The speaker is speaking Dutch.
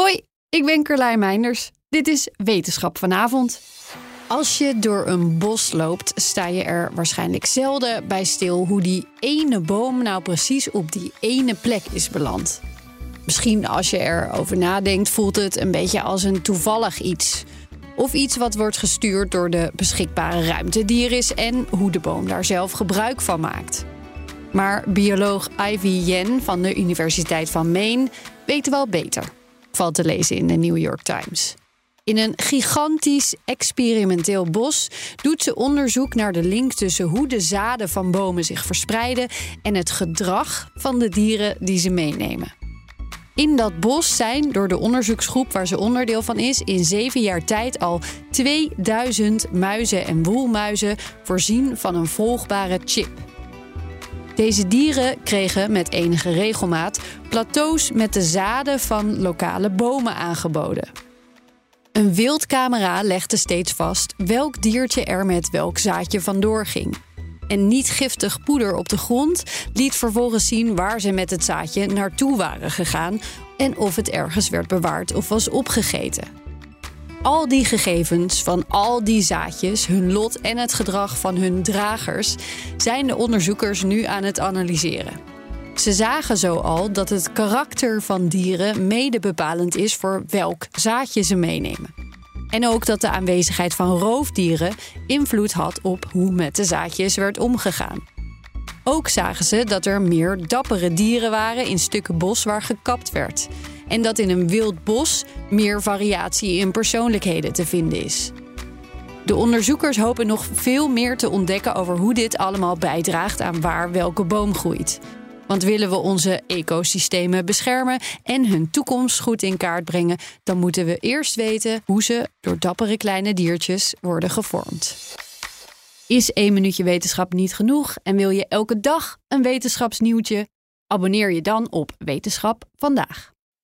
Hoi, ik ben Carlijn Meinders. Dit is Wetenschap vanavond. Als je door een bos loopt, sta je er waarschijnlijk zelden bij stil hoe die ene boom nou precies op die ene plek is beland. Misschien als je erover nadenkt, voelt het een beetje als een toevallig iets. Of iets wat wordt gestuurd door de beschikbare ruimte die er is en hoe de boom daar zelf gebruik van maakt. Maar bioloog Ivy Yen van de Universiteit van Maine weet wel beter valt te lezen in de New York Times. In een gigantisch experimenteel bos doet ze onderzoek naar de link tussen hoe de zaden van bomen zich verspreiden en het gedrag van de dieren die ze meenemen. In dat bos zijn door de onderzoeksgroep waar ze onderdeel van is in zeven jaar tijd al 2000 muizen en woelmuizen voorzien van een volgbare chip. Deze dieren kregen met enige regelmaat plateaus met de zaden van lokale bomen aangeboden. Een wildcamera legde steeds vast welk diertje er met welk zaadje vandoor ging. En niet giftig poeder op de grond liet vervolgens zien waar ze met het zaadje naartoe waren gegaan en of het ergens werd bewaard of was opgegeten al die gegevens van al die zaadjes, hun lot en het gedrag van hun dragers zijn de onderzoekers nu aan het analyseren. Ze zagen zo al dat het karakter van dieren mede bepalend is voor welk zaadje ze meenemen. En ook dat de aanwezigheid van roofdieren invloed had op hoe met de zaadjes werd omgegaan. Ook zagen ze dat er meer dappere dieren waren in stukken bos waar gekapt werd en dat in een wild bos meer variatie in persoonlijkheden te vinden is. De onderzoekers hopen nog veel meer te ontdekken over hoe dit allemaal bijdraagt aan waar welke boom groeit. Want willen we onze ecosystemen beschermen en hun toekomst goed in kaart brengen, dan moeten we eerst weten hoe ze door dappere kleine diertjes worden gevormd. Is één minuutje wetenschap niet genoeg en wil je elke dag een wetenschapsnieuwtje? Abonneer je dan op Wetenschap vandaag.